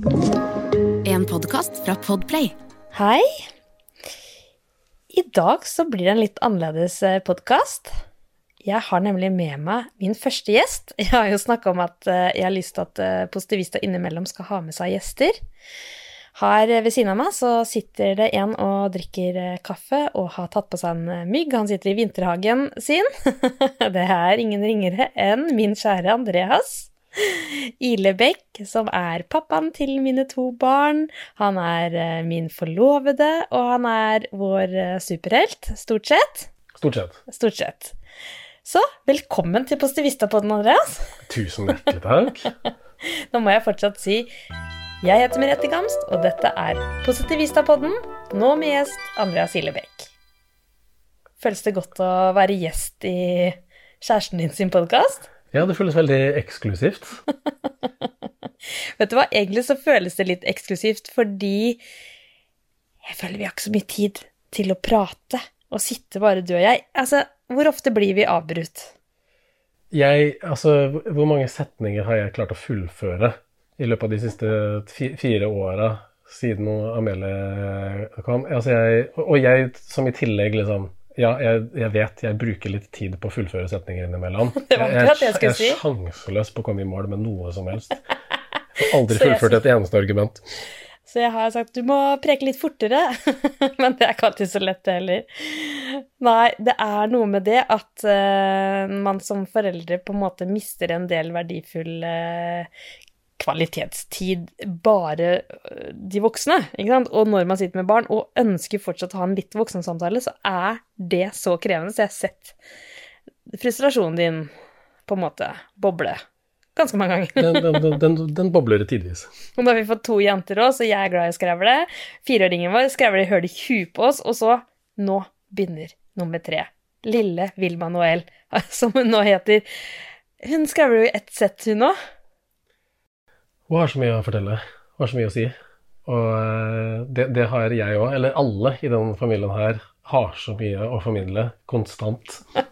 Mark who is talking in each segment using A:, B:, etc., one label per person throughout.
A: En podkast fra Podplay.
B: Hei. I dag så blir det en litt annerledes podkast. Jeg har nemlig med meg min første gjest. Jeg har jo snakka om at eh, jeg har lyst til at eh, Positivista innimellom skal ha med seg gjester. Her ved siden av meg så sitter det en og drikker eh, kaffe og har tatt på seg en mygg. Han sitter i vinterhagen sin. Det er ingen ringere enn min kjære Andreas. Ilebekk, som er pappaen til mine to barn. Han er min forlovede, og han er vår superhelt, stort sett.
C: Stort sett.
B: Stort sett. Så velkommen til Positivista-podden, Andreas.
C: Tusen hjertelig takk.
B: Nå må jeg fortsatt si jeg heter Merete Gamst, og dette er Positivista-podden, nå med gjest Andreas Illebekk. Føles det godt å være gjest i kjæresten din sin podkast?
C: Ja, det føles veldig eksklusivt.
B: Vet du hva, egentlig så føles det litt eksklusivt fordi jeg føler vi har ikke så mye tid til å prate og sitte bare du og jeg. Altså, hvor ofte blir vi avbrutt?
C: Jeg, altså, hvor mange setninger har jeg klart å fullføre i løpet av de siste fire åra siden Amelie kom? Altså jeg, og jeg som i tillegg liksom ja, jeg, jeg, vet jeg bruker litt tid på å fullføre setninger innimellom.
B: Det var
C: jeg,
B: jeg, jeg,
C: jeg er sjanseløs på å komme i mål med noe som helst. Jeg har aldri fullført et eneste argument.
B: Så jeg har sagt du må preke litt fortere, men det er ikke alltid så lett, det heller. Nei, det er noe med det at uh, man som foreldre på en måte mister en del verdifull uh, kvalitetstid bare de voksne, ikke sant. Og når man sitter med barn og ønsker fortsatt å ha en litt voksensamtale, så er det så krevende. Så jeg har sett frustrasjonen din på en måte boble ganske mange ganger.
C: den, den, den, den, bobler tidvis.
B: Og da har vi fått to jenter òg, så jeg er glad i å skravle. Fireåringen vår skravler høl i huet på oss, og så Nå begynner nummer tre. Lille Vilma Noel, som hun nå heter. Hun skravler jo i ett sett, hun òg.
C: Hun har så mye å fortelle. Hun har så mye å si. Og eh, det, det har jeg òg. Eller alle i den familien her har så mye å formidle konstant.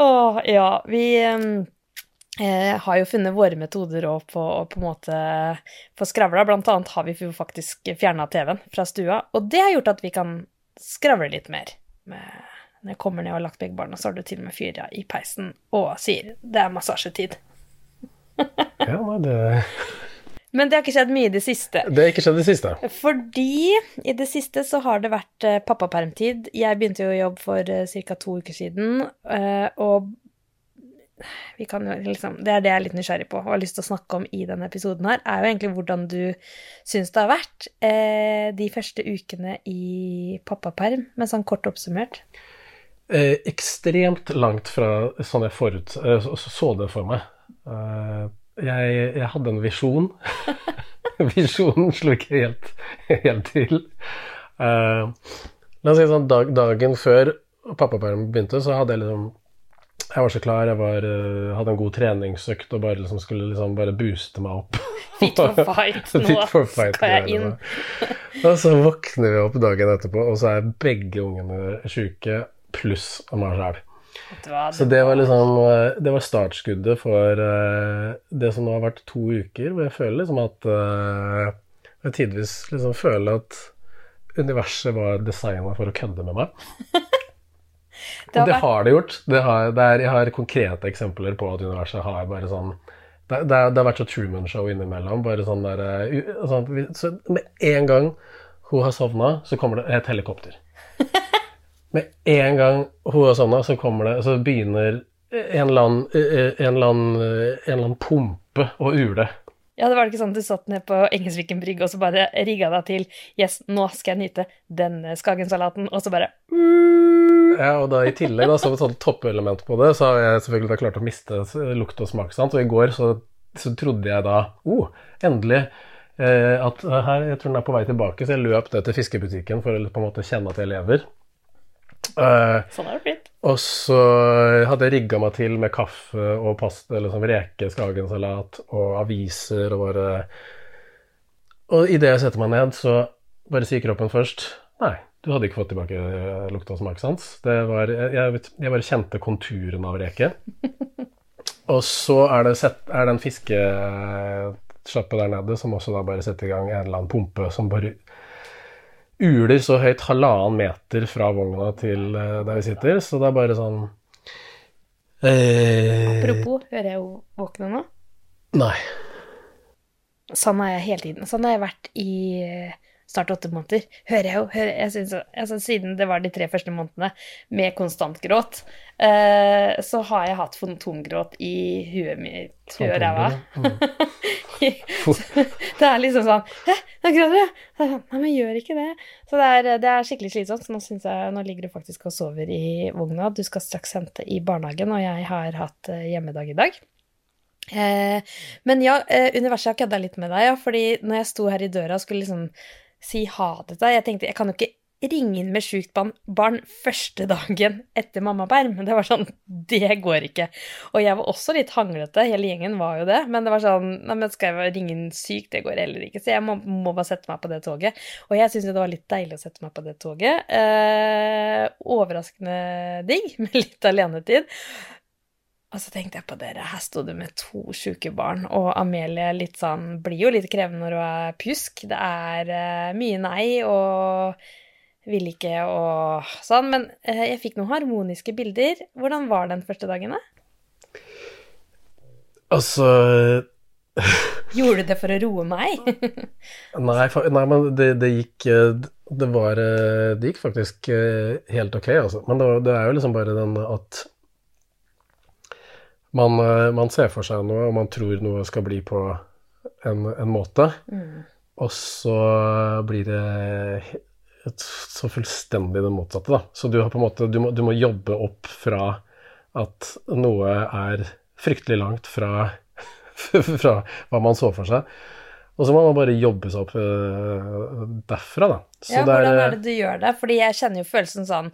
B: Å, ja. Vi eh, har jo funnet våre metoder òg på å på en måte få skravla. Blant annet har vi jo faktisk fjerna TV-en fra stua, og det har gjort at vi kan skravle litt mer. Med, når jeg kommer ned og har lagt begge barna, så har du til og med fyra i peisen og sier det er massasjetid.
C: ja, nei, det
B: men det har ikke skjedd mye i det siste.
C: Det har ikke skjedd i det siste.
B: Fordi i det siste så har det vært eh, pappapermtid. Jeg begynte jo å jobbe for uh, ca. to uker siden, uh, og vi kan jo liksom, Det er det jeg er litt nysgjerrig på og har lyst til å snakke om i denne episoden her, er jo egentlig hvordan du syns det har vært eh, de første ukene i pappaperm, men sånn kort oppsummert.
C: Eh, ekstremt langt fra sånn jeg forut, eh, så, det for meg. Eh, jeg, jeg, hadde en visjon. Visjonen slo ikke helt, helt til. Uh, la oss si sånn dag, dagen før pappaperm begynte, så hadde jeg liksom jeg var så klar. Jeg var, uh, hadde en god treningsøkt og bare liksom skulle liksom bare booste meg opp.
B: Fit for fight, nå
C: for fight,
B: skal jeg inn.
C: og så våkner vi opp dagen etterpå, og så er begge ungene sjuke, pluss meg sjæl. Så det var liksom eh, Det var startskuddet for uh, det som nå har vært to uker, hvor jeg føler liksom at uh, Jeg tidvis liksom føler at universet var designa for å kødde med meg. Det, det har det gjort. Det har, det er, jeg har konkrete eksempler på at universet har bare sånn Det, det, det har vært så Truman-show innimellom. bare sånn der, sånn, så Med en gang hun har sovna, så kommer det et helikopter. Med en gang hun har sovna, så kommer det Så begynner en eller annen, en eller annen, en eller annen pumpe å ule.
B: Ja, det var ikke sånn at du satt ned på Engelsviken brygge og så bare rigga deg til Yes, nå skal jeg nyte denne skagensalaten, og så bare
C: ja, og da i tillegg, da, som et sånt toppelement på det, så har jeg selvfølgelig da klart å miste lukt og smak. Sant? Og i går så, så trodde jeg da oh, endelig eh, at her, jeg tror den er på vei tilbake, så jeg løp ned til fiskebutikken for å på en måte kjenne at jeg lever.
B: Uh, sånn er det blitt.
C: Og så hadde jeg rigga meg til med kaffe og pasta, eller sånn reke, skagensalat og aviser og bare Og idet jeg setter meg ned, så bare sier kroppen først Nei, du hadde ikke fått tilbake lukta og smakssans. Jeg, jeg, bare kjente konturen av reke. Og så er det, set, er det en fiskeslappe der nede, som også da bare setter i gang en eller annen pumpe som bare uler så høyt halvannen meter fra vogna til uh, der vi sitter. Så det er bare sånn
B: eh, Apropos, hører jeg jo våkne nå?
C: Nei.
B: Sånn er jeg hele tiden. Sånn har jeg vært i snart åtte måneder, hører jeg jo hører, jeg synes, altså, Siden det var de tre første månedene med konstant gråt, eh, så har jeg hatt fantomgråt i huet mitt, huet og ræva. det er liksom sånn Hæ, nå gråter jeg! Nei, men gjør ikke det. Så det er, det er skikkelig slitsomt. Så nå, jeg, nå ligger du faktisk og sover i vogna. Du skal straks hente i barnehagen, og jeg har hatt eh, hjemmedag i dag. Eh, men ja, eh, universet har kødda litt med deg, ja, fordi når jeg sto her i døra og skulle liksom si ha det til deg. Jeg tenkte jeg kan jo ikke ringe inn med sjukt barn første dagen etter mammaperm. Det var sånn, det går ikke. Og jeg var også litt hanglete, hele gjengen var jo det. Men det var sånn, nei, men skal jeg ringe inn syk, det går heller ikke. Så jeg må, må bare sette meg på det toget. Og jeg syns jo det var litt deilig å sette meg på det toget. Eh, overraskende digg med litt alenetid. Og så tenkte jeg på dere, her sto du med to sjuke barn, og Amelie litt sånn, blir jo litt krevende når hun er pjusk. Det er uh, mye nei og vil ikke og sånn. Men uh, jeg fikk noen harmoniske bilder. Hvordan var den første dagen, da?
C: Altså
B: Gjorde du det for å roe meg?
C: nei, nei, men det, det, gikk eh, det, var, det gikk faktisk helt ok, altså. Men det, det er jo liksom bare den at man, eh, man, ser for seg noe, og man tror noe skal bli på en, en måte. Mm. Og så blir det et, så fullstendig det motsatte, da. Så du, har på en måte, du, må, du må jobbe opp fra at noe er fryktelig langt fra, fra hva man så for seg. Og så må man bare jobbe seg opp uh, derfra, da.
B: Så ja, hvordan er det du gjør det? Fordi jeg kjenner jo følelsen sånn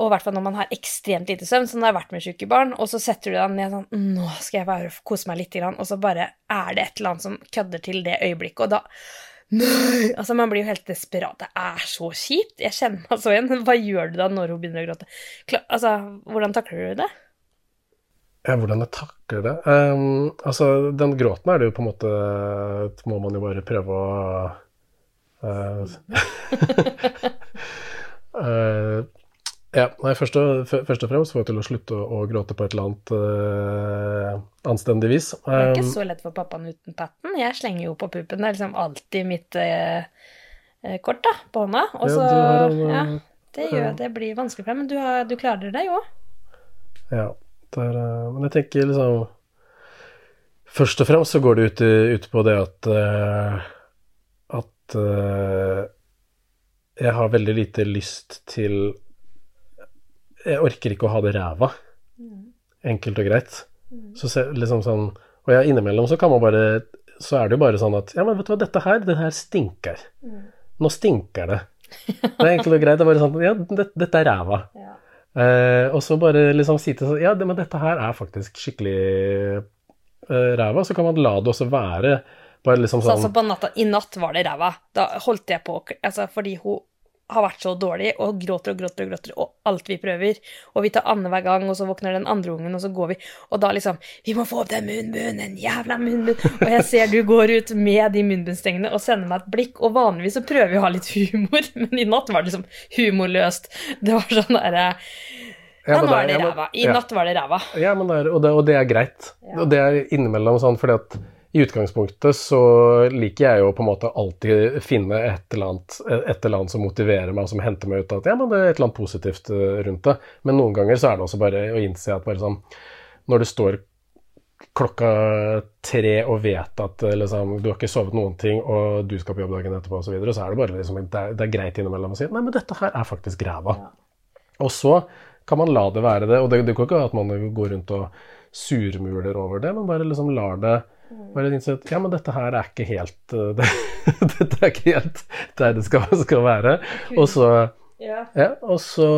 B: og i hvert fall når man har ekstremt lite søvn, som det har vært med sjuke barn, og så setter du deg ned sånn Nå skal jeg bare kose meg litt, og så bare er det et eller annet som kødder til det øyeblikket, og da Nei! Altså, man blir jo helt desperat. Det er så kjipt. Jeg kjenner meg så igjen. Hva gjør du da når hun begynner å gråte? Altså, hvordan takler du det?
C: Ja, hvordan jeg takler det? Um, altså, den gråten er det jo på en måte Må man jo bare prøve å uh, uh, Ja, nei, først og, først og fremst få til å slutte å, å, gråte på et eller annet uh, anstendig vis.
B: det er ikke um, så lett for pappaen uten patten. Jeg slenger jo på puppen. Det er liksom alltid mitt uh, kort da, på hånda. Og så ja, ja, det gjør det blir vanskelig for deg, men du, har, du, klarer det jo.
C: Ja, er, uh, men jeg tenker liksom Først og fremst så går det ut, ut på det at at jeg har veldig lite lyst til jeg orker ikke å ha det ræva. Enkelt og greit. Så liksom sånn Og ja, innimellom så kan man bare Så er det jo bare sånn at Ja, men vet du hva, dette her, det her stinker. Nå stinker det. Det er enkelt og greit. Det er bare sånn Ja, det, dette er ræva. Ja. Eh, og så bare liksom si til seg Ja, det, men dette her er faktisk skikkelig eh, ræva. Så kan man la det også være. Bare liksom sånn
B: Så altså på natta I natt var det ræva. Da holdt jeg på Altså fordi hun har vært så dårlig, og gråter og gråter og gråter, og alt vi prøver. Og vi tar annenhver gang, og så våkner den andre ungen, og så går vi. Og da liksom Vi må få opp den munnbunnen, jævla munnbunn. Og jeg ser du går ut med de munnbunnstengene og sender meg et blikk, og vanligvis så prøver vi å ha litt humor, men i natt var det liksom humorløst. Det var sånn derre ja, nå er det ræva. I ja. natt var det ræva.
C: Ja, men det er, og, det, og, det, er greit. Ja. Og det er innimellom sånn fordi at i utgangspunktet så liker jeg jo på en måte alltid finne et eller annet, et eller annet som motiverer meg, og som henter meg ut av at ja, men det er et eller annet positivt eh, rundt det. Men noen ganger så er det også bare å innse at bare sånn Når det står klokka tre og vet at eh, liksom, du har ikke sovet noen ting, og du skal på jobb dagen etterpå osv., så, videre, så er det bare liksom, det er, det er greit innimellom å si nei, men dette her er faktisk ræva. Ja. Og så kan man la det være det. Og det, det går ikke at man går rundt og surmuler over det, men bare liksom lar det Mm. jeg innså at ja, men dette her er ikke helt uh, det, Dette er ikke helt der det skal, skal være. Og så ja. ja og så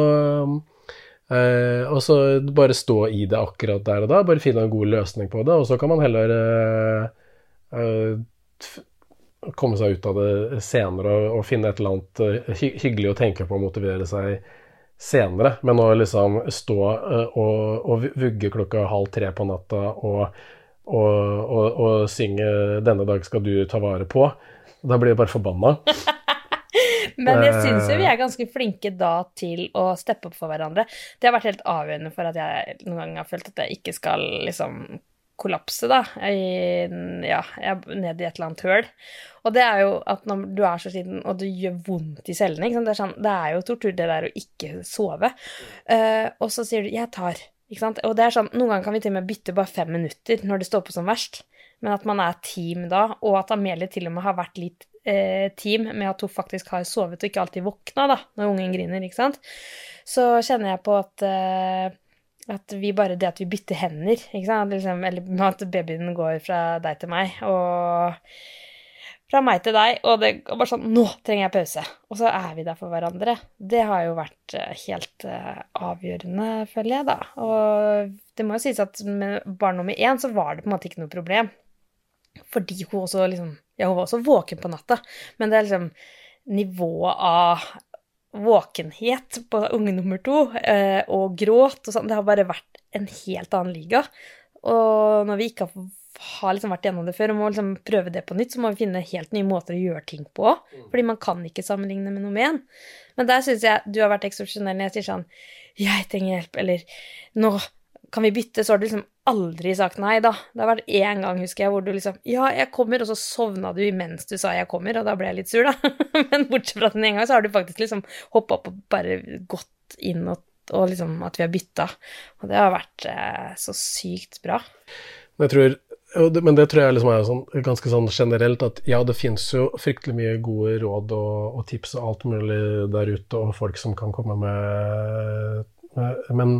C: uh, og så bare stå i det akkurat der og da. Bare finne en god løsning på det. Og så kan man heller uh, komme seg ut av det senere og, og finne et eller annet hy hyggelig å tenke på og motivere seg senere. Men å liksom stå og, og vugge klokka halv tre på natta og og, og, og synge 'Denne dag skal du ta vare på'. Da blir jeg bare forbanna.
B: Men jeg syns jo vi er ganske flinke da til å steppe opp for hverandre. Det har vært helt avgjørende for at jeg noen ganger har følt at jeg ikke skal liksom kollapse, da. I, ja, ned i et eller annet høl. Og det er jo at når du er så sliten, og det gjør vondt i cellene det er, sånn, det, er jo tortur, det der å ikke sove. Uh, og så sier du 'jeg tar'. Ikke sant? Og det er sånn, Noen ganger kan vi til og med bytte bare fem minutter når det står på som verst. Men at man er team da, og at Amelie til og med har vært litt eh, team med at hun faktisk har sovet og ikke alltid våkna da, når ungen griner, ikke sant. Så kjenner jeg på at eh, at vi bare Det at vi bytter hender, ikke sant, liksom, eller at babyen går fra deg til meg, og fra meg til deg, og det er bare sånn Nå trenger jeg pause. Og så er vi der for hverandre. Det har jo vært eh, helt uh, avgjørende, føler jeg, da. Og det må jo sies at med barn nummer én så var det på en måte ikke noe problem. Fordi hun også liksom Ja, hun var også våken på natta, men det er liksom nivået av våkenhet på unge nummer to, uh, og gråt og sånn, det har bare vært en helt annen liga. Og når vi ikke har har liksom vært gjennom det før og må liksom prøve det på nytt, så må vi finne helt nye måter å gjøre ting på. Mm. Fordi man kan ikke sammenligne med noe med en. Men der syns jeg du har vært eksepsjonell når jeg sier sånn 'Jeg trenger hjelp', eller 'Nå kan vi bytte', så har du liksom aldri sagt nei, da. Det har vært én gang, husker jeg, hvor du liksom 'Ja, jeg kommer', og så sovna du imens du sa 'jeg kommer', og da ble jeg litt sur, da. Men bortsett fra den ene gang, så har du faktisk liksom hoppa opp og bare gått inn og, og liksom at vi har bytta. Og det har vært eh, så sykt bra.
C: Jeg tror men det tror jeg liksom er sånn, ganske sånn generelt at ja, det finnes jo fryktelig mye gode råd og, og, tips og alt mulig der ute, og folk som kan komme med, med Men,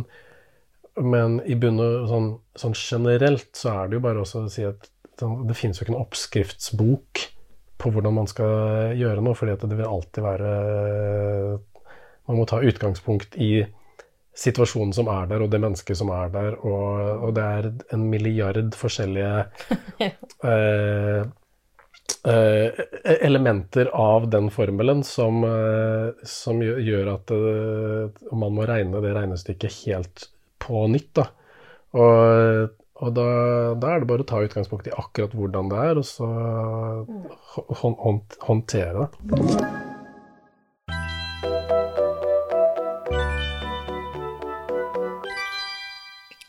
C: men i bunn og sånn, sånn, generelt så er det jo bare også å si at sånn, det finnes jo ikke en oppskriftsbok på hvordan man skal gjøre noe, fordi at det vil alltid være Man må ta utgangspunkt i situasjonen som er der, og det mennesket som er der, og, og det er en milliard forskjellige eh, eh, elementer av den formelen som, eh, som gjør at eh, man må regne det regnestykket helt på nytt. Da. Og, og da, da, er det bare å ta utgangspunkt i akkurat hvordan det er, og så håndtere det.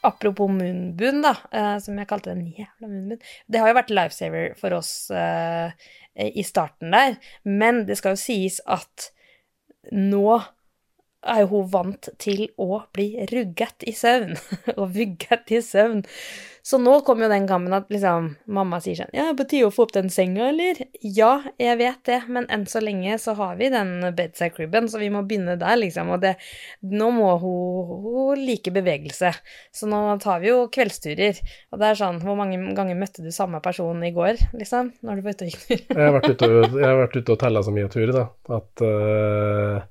B: Apropos munnbunn, da, eh, som jeg kalte den jævla munnbunn. Det har jo vært lifesaver for oss uh, i starten der, men det skal jo sies at nå er jo hun vant til å bli rugget i søvn, og vugget i søvn. Så nå kommer jo den kampen at liksom mamma sier sånn Ja, på tide å få opp den senga, eller? Ja, jeg vet det, men enn så lenge så har vi den bedside cribben, så vi må begynne der, liksom. Og det Nå må hun, hun like bevegelse. Så nå tar vi jo kveldsturer. Og det er sånn Hvor mange ganger møtte du samme person i går, liksom? Når du var ute og gikk tur?
C: jeg har vært ute og, jeg og tella så mye turer, da, at uh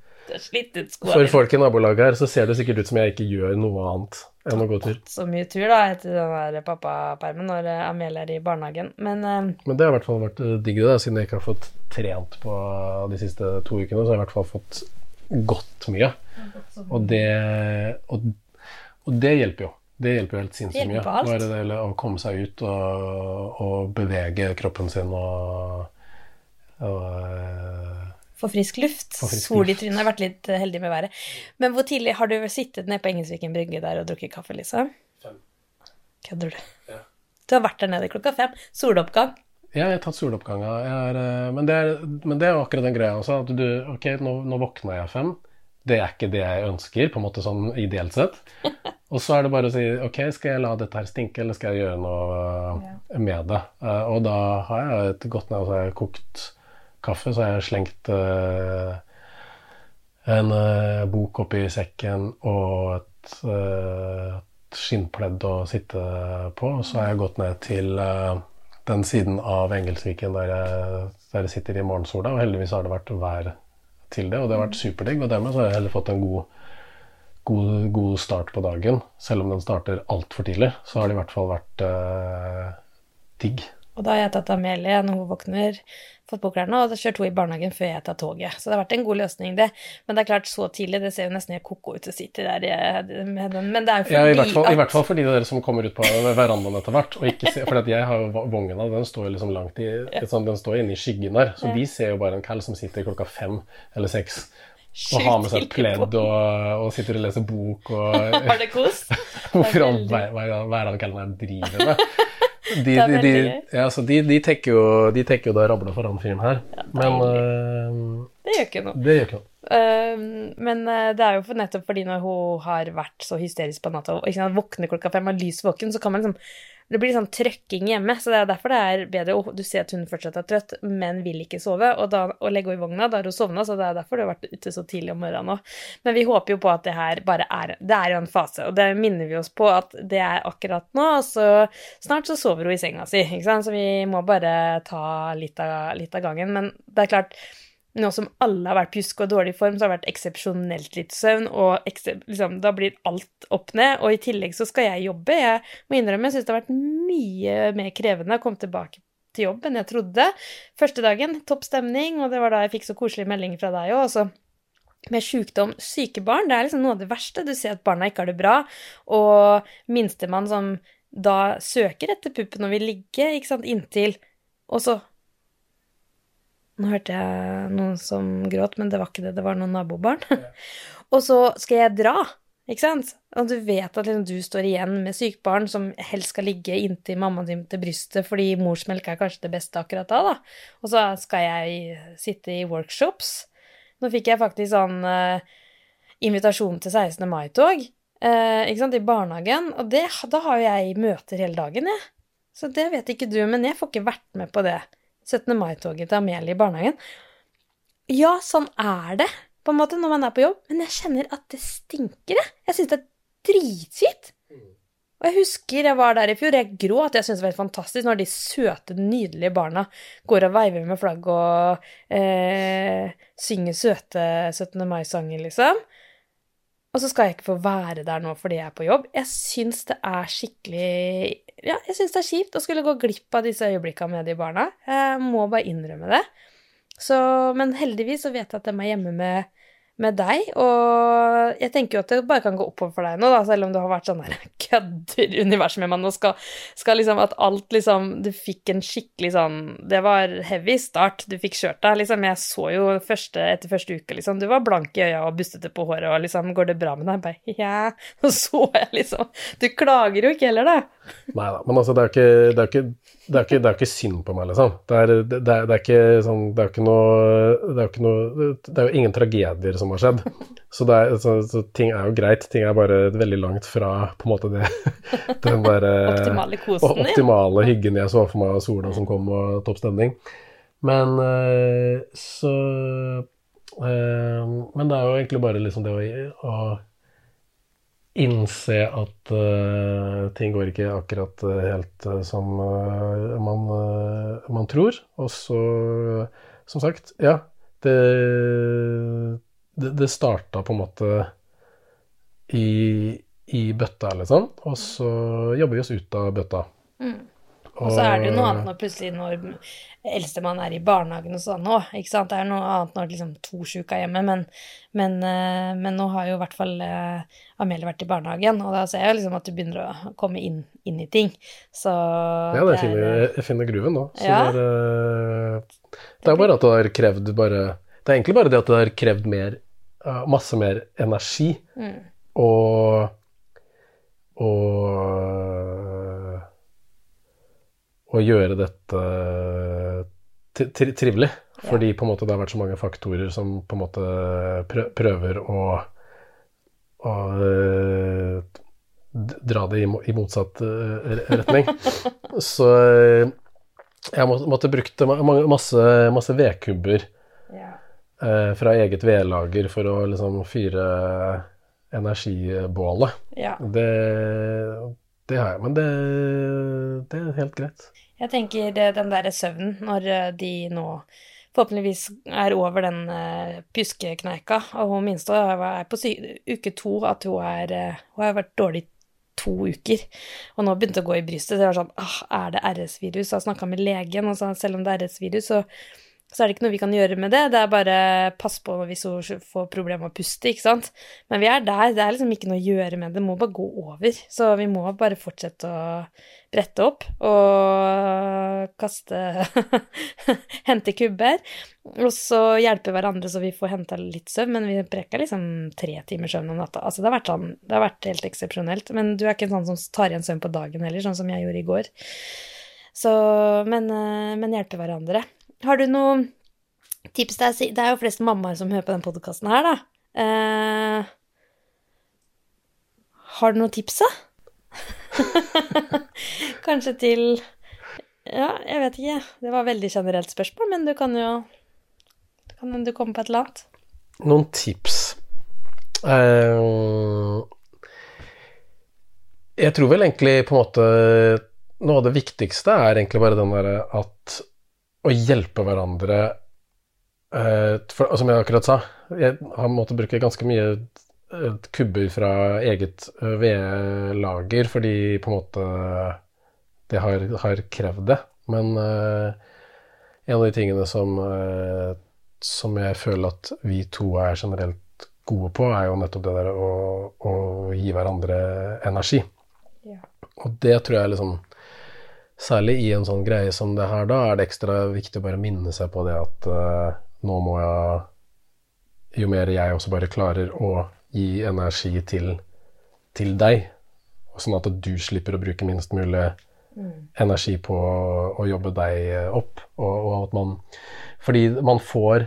C: for folk i nabolaget her så ser det sikkert ut som jeg ikke gjør noe annet enn å gå tur.
B: Så mye tur, da, etter den der pappapermen når eh, Amelie er i barnehagen. Men, uh,
C: Men det har i hvert fall vært eh, digg, det, siden jeg ikke har fått trent på de siste to ukene. Så har jeg i hvert fall fått gått mye. Og det, og, og det hjelper jo. Det hjelper jo helt sinnssykt mye. Bare det å komme seg ut og, og bevege kroppen sin og,
B: og få frisk luft. Sol i trynet. Har vært litt eh, heldig med været. Men hvor tidlig har du sittet nede på Engelsviken brygge der og drukket kaffe, liksom? Fem. Kødder du? Ja. Du har vært der nede klokka fem. Soloppgang.
C: Ja, jeg har tatt soloppganga. Eh, men, men, det er jo akkurat den greia også. At du Ok, nå, nå våkna jeg fem. Det er ikke det jeg ønsker, på en måte sånn ideelt sett. Og så er det bare å si ok, skal jeg la dette her stinke, eller skal jeg gjøre noe med det? Eh, og da har jeg gått ned og har kokt kaffe, så har jeg slengt uh, en uh, bok oppi sekken og et, uh, skinnpledd å sitte på. Og så har jeg gått ned til den siden av Engelsviken der jeg, der jeg sitter i morgensola, og heldigvis har det vært vær til det, og det har vært superdigg. Og dermed har jeg heller fått en god, god, god start på dagen. Selv om den starter altfor tidlig, så har det i hvert fall vært digg.
B: Og da har jeg tatt Amelie når hun våkner, fått på klærne, og da kjørt hun i barnehagen før jeg tar toget. Så det har vært en god løsning, det. Men det er klart, så tidlig, det ser jo nesten helt ko-ko ut å sitte der med den. Men det er jo fordi
C: ja, i hvert, fall, at... i hvert fall for de dere som kommer ut på verandaen etter hvert, og ikke ser For jeg har jo vogna, den står liksom langt i liksom, Den står inne i skyggen der, så de ser jo bare en kall som sitter klokka fem eller seks. Og har med seg pledd og, og, sitter og leser bok og
B: Har det kos?
C: Hvorfor all verden jeg driver med? De, de, de, ja, så de, de, tenker jo, de tenker jo da rabla for han fyren her. Ja, men uh,
B: Det gjør ikke noe.
C: Det gjør ikke noe.
B: Uh, men uh, det er jo for nettopp fordi når hun har vært så hysterisk på natta og ikke sant, våkner klokka fem og lys våken, så kan man liksom det blir sånn trøkking hjemme, så det er derfor det er bedre. å du ser at hun fortsatt er trøtt, men vil ikke sove. Og, da, å legge henne i vogna, da har hun sovna, så det er derfor du har vært ute så tidlig om morgenen òg. Men vi håper jo på at det her bare er Det er jo en fase, og det minner vi oss på at det er akkurat nå. Og så snart så sover hun i senga si, ikke sant. Så vi må bare ta litt av, litt av gangen. Men det er klart nå som alle har vært pjusk og dårlig form, så har det vært eksepsjonelt litt søvn, og liksom, da blir alt opp ned. Og i tillegg så skal jeg jobbe. Jeg må innrømme jeg syns det har vært mye mer krevende å komme tilbake til jobb enn jeg trodde. Første dagen, topp stemning, og det var da jeg fikk så koselig melding fra deg òg. Altså, med sykdom, syke barn, det er liksom noe av det verste. Du ser at barna ikke har det bra, og minstemann som da søker etter puppen og vil ligge, ikke sant, inntil Og så nå hørte jeg noen som gråt, men det var ikke det, det var noen nabobarn. Og så skal jeg dra, ikke sant? Og du vet at liksom, du står igjen med sykt barn som helst skal ligge inntil mammaen din til brystet fordi morsmelk er kanskje det beste akkurat da, da. Og så skal jeg sitte i workshops. Nå fikk jeg faktisk sånn uh, invitasjon til 16. mai-tog, uh, ikke sant, i barnehagen, og det, da har jo jeg møter hele dagen, jeg. Så det vet ikke du, men jeg får ikke vært med på det. 17. mai-toget til Amelie i barnehagen. Ja, sånn er det på en måte når man er på jobb, men jeg kjenner at det stinker, jeg. Jeg syns det er dritkjipt. Og jeg husker jeg var der i fjor, jeg gråt. Jeg syntes det var helt fantastisk når de søte, nydelige barna går og veiver med flagg og eh, synger søte 17. mai-sanger, liksom. Og så skal jeg ikke få være der nå fordi jeg er på jobb. Jeg syns det er skikkelig Ja, jeg syns det er kjipt å skulle gå glipp av disse øyeblikkene med de barna. Jeg må bare innrømme det. Så, men heldigvis så vet jeg at de er hjemme med med deg, og jeg tenker jo at det bare kan gå oppover for deg nå, da, selv om du har vært sånn der kødder-univers med meg nå, skal, skal, liksom at alt liksom Du fikk en skikkelig sånn Det var heavy start, du fikk kjørt deg, liksom. Jeg så jo første, etter første uke, liksom, du var blank i øya og bustete på håret og liksom Går det bra med deg? Bare ja. Og så jeg liksom Du klager jo ikke heller, da.
C: Nei da, men altså, det er jo ikke, ikke ikke, ikke synd på meg, liksom. Det er, det, er, sånn Det er ikke noe Det er jo ikke noe Det er jo ingen tragedier som har skjedd. Så, så, så, ting er jo greit. Ting er bare veldig langt fra på en måte det Den der
B: Optimale kosen.
C: Optimale hyggen jeg så for meg, og sola som kom, og topp stemning. Men eh, så eh, Men det er jo egentlig bare liksom det å, å innse at uh, ting går ikke akkurat uh, helt uh, som man, man, tror. Og så, som sagt, ja Det, det, det starta på en måte i, i bøtta, liksom. Og så jobber vi oss ut av bøtta.
B: Mm. Og så er det jo noe annet når plutselig når eldstemann er i barnehagen og sånn òg, ikke sant. Det er noe annet når liksom to sjuke er hjemme, men, men, eh, men, nå har jo i hvert fall uh, Amelie vært i barnehagen, og da ser jeg liksom at du begynner å komme inn, inn i ting. Så
C: Ja, det, det finner, jeg finner gruven nå. Så ja. det, er, uh, det er bare at det har krevd bare Det er egentlig bare det at det har krevd mer, uh, masse mer energi. Mm. Og og å gjøre dette trivelig. Fordi på en måte det har vært så mange faktorer som på en måte prøver å, å eh, dra det i, motsatt eh, retning. så eh, jeg måtte, måtte brukt masse, masse vedkubber ja. Fra eget vedlager for å liksom fyre energibålet. Ja. Det, det har jeg, men det, det er helt greit.
B: Jeg tenker den derre søvnen, når eh, de nå forhåpentligvis er over den uh, pjuskekneika, og hun minste er på uke to at hun, er, uh, hun har vært dårlig to uker. Og nå begynte å gå i brystet. Så jeg var sånn ah, Er det RS-virus? Og jeg snakka med legen, og sa selv om det er RS-virus, så så er det ikke noe vi kan gjøre med det. Det er bare pass på hvis hun får problemer med å puste, ikke sant. Men vi er der. Det er liksom ikke noe å gjøre med det. Det må bare gå over. Så vi må bare fortsette å brette opp og kaste Hente kubber. Og så hjelpe hverandre så vi får henta litt søvn. Men vi brekker liksom tre timer søvn om natta. Altså det har vært sånn Det har vært helt eksepsjonelt. Men du er ikke en sånn som tar igjen søvn på dagen heller, sånn som jeg gjorde i går. Så Men, eh, men hjelpe hverandre. Har du noen tips der? Det er jo flest mammaer som hører på den podkasten her, da. Eh, har du noen tips, da? Kanskje til Ja, jeg vet ikke. Det var et veldig generelt spørsmål, men du kan jo Kan du komme på et eller annet?
C: Noen tips uh, Jeg tror vel egentlig på en måte Noe av det viktigste er egentlig bare den derre at å hjelpe hverandre uh, for, Som jeg akkurat sa, jeg har måttet bruke ganske mye uh, kubber fra eget uh, vedlager fordi på en måte det har, har krevd det. Men en av de tingene som, som jeg føler at vi to er generelt gode på, er jo nettopp det der å, å gi hverandre energi. Ja. Og det tror jeg liksom Særlig i en sånn greie som det her, da er det ekstra viktig å bare minne seg på det at uh, nå må jeg Jo mer jeg også bare klarer å gi energi til, til deg, sånn at du slipper å bruke minst mulig mm. energi på å jobbe deg opp, og, og at man Fordi man får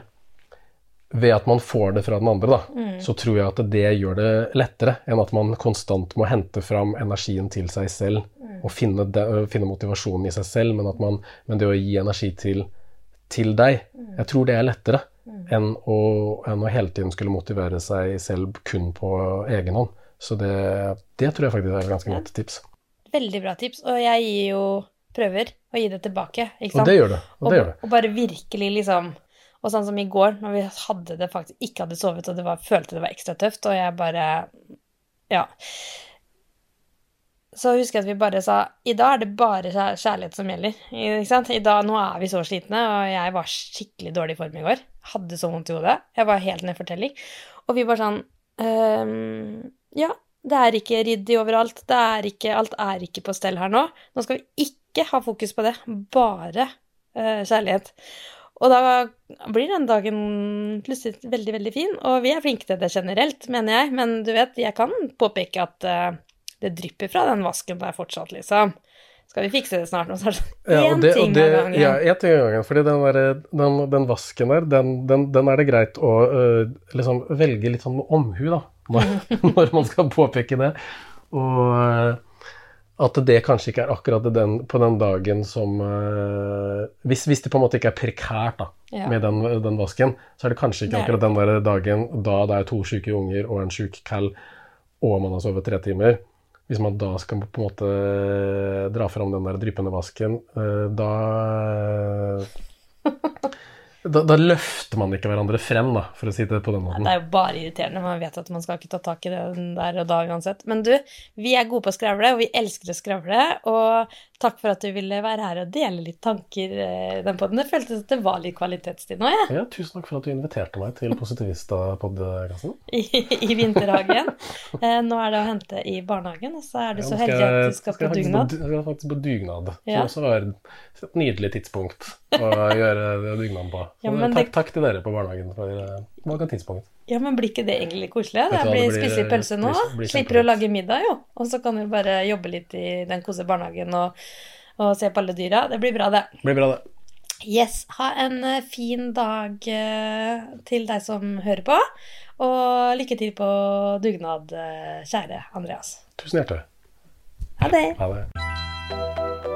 C: ved at man får det fra den andre, da, mm. så tror jeg at det gjør det lettere enn at man konstant må hente fram energien til seg selv mm. og finne, de, finne, motivasjonen i seg selv, men, man, men det å gi energi til, til deg, mm. jeg tror det er lettere mm. enn å, enn, å, hele tiden skulle motivere seg selv kun på egen hånd. Så det, det tror jeg faktisk er et ganske godt tips.
B: Veldig bra tips, og jeg gir jo prøver å gi det tilbake,
C: ikke sant? Og det gjør det. Og, det gjør det.
B: og bare virkelig liksom og sånn som i går, når vi hadde det faktisk ikke hadde sovet, og det var, følte det var ekstra tøft, og jeg bare Ja. Så husker jeg at vi bare sa i dag er det bare kjærlighet som gjelder. Ikke sant? I dag, Nå er vi så slitne, og jeg var skikkelig dårlig i form i går. Hadde så vondt i hodet. Jeg var helt nedfortelling. Og vi bare sånn ehm, Ja, det er ikke ryddig overalt. Det er ikke, alt er ikke på stell her nå. Nå skal vi ikke ha fokus på det. Bare uh, kjærlighet. Og da blir den dagen plutselig veldig, veldig fin. Og vi er flinke til det generelt, mener jeg. Men du vet, jeg kan påpeke at uh, det drypper fra den vasken der fortsatt, liksom. Skal vi fikse det snart? Nå så
C: er det én ting av gangen. Ja, én ting av gangen. Fordi den, der, den, den vasken der, den, den, den, er det greit å uh, liksom velge litt sånn med omhu, da. Når, når, man skal påpeke det. Og uh, at det kanskje ikke er akkurat den, på den dagen som uh, hvis, hvis, det på en måte ikke er prekært da, ja. med den, den, vasken, så er det kanskje ikke akkurat den der dagen da det er to syke unger og en syk cal, og man har sovet tre timer. Hvis man da skal på en måte dra fram den der dryppende vasken, uh, da da, da, løfter man ikke hverandre frem, da, for å si det på den måten.
B: det er jo bare irriterende. Man vet at man skal ikke ta tak i det der og da uansett. Men du, vi er gode på å skravle, og vi elsker å skravle. Og takk for at du ville være her og dele litt tanker i den podden. Det føltes at det var litt kvalitetstid nå,
C: jeg. Ja. ja, tusen takk for at du inviterte meg til Positivista-podkasten.
B: I, I, vinterhagen. Eh, nå er det å hente i barnehagen, og så er du ja, så heldig at du skal, skal på dugnad.
C: Jeg skal faktisk på dugnad, som også var et nydelig tidspunkt å gjøre dugnaden på. Ja, takk, det... takk, til dere på barnehagen for uh, tidspunkt.
B: Ja, men blir ikke det egentlig koselig? Det blir, blir spise litt pølse nå. Blir, blir Slipper å lage middag, jo. Og så kan du bare jobbe litt i den kose barnehagen og, og, se på alle dyra. Det blir bra, det.
C: Blir bra, det.
B: Yes. Ha en uh, fin dag til deg som hører på. Og lykke til på dugnad, kjære Andreas.
C: Tusen hjertelig.
B: Ha det.
C: Ha det.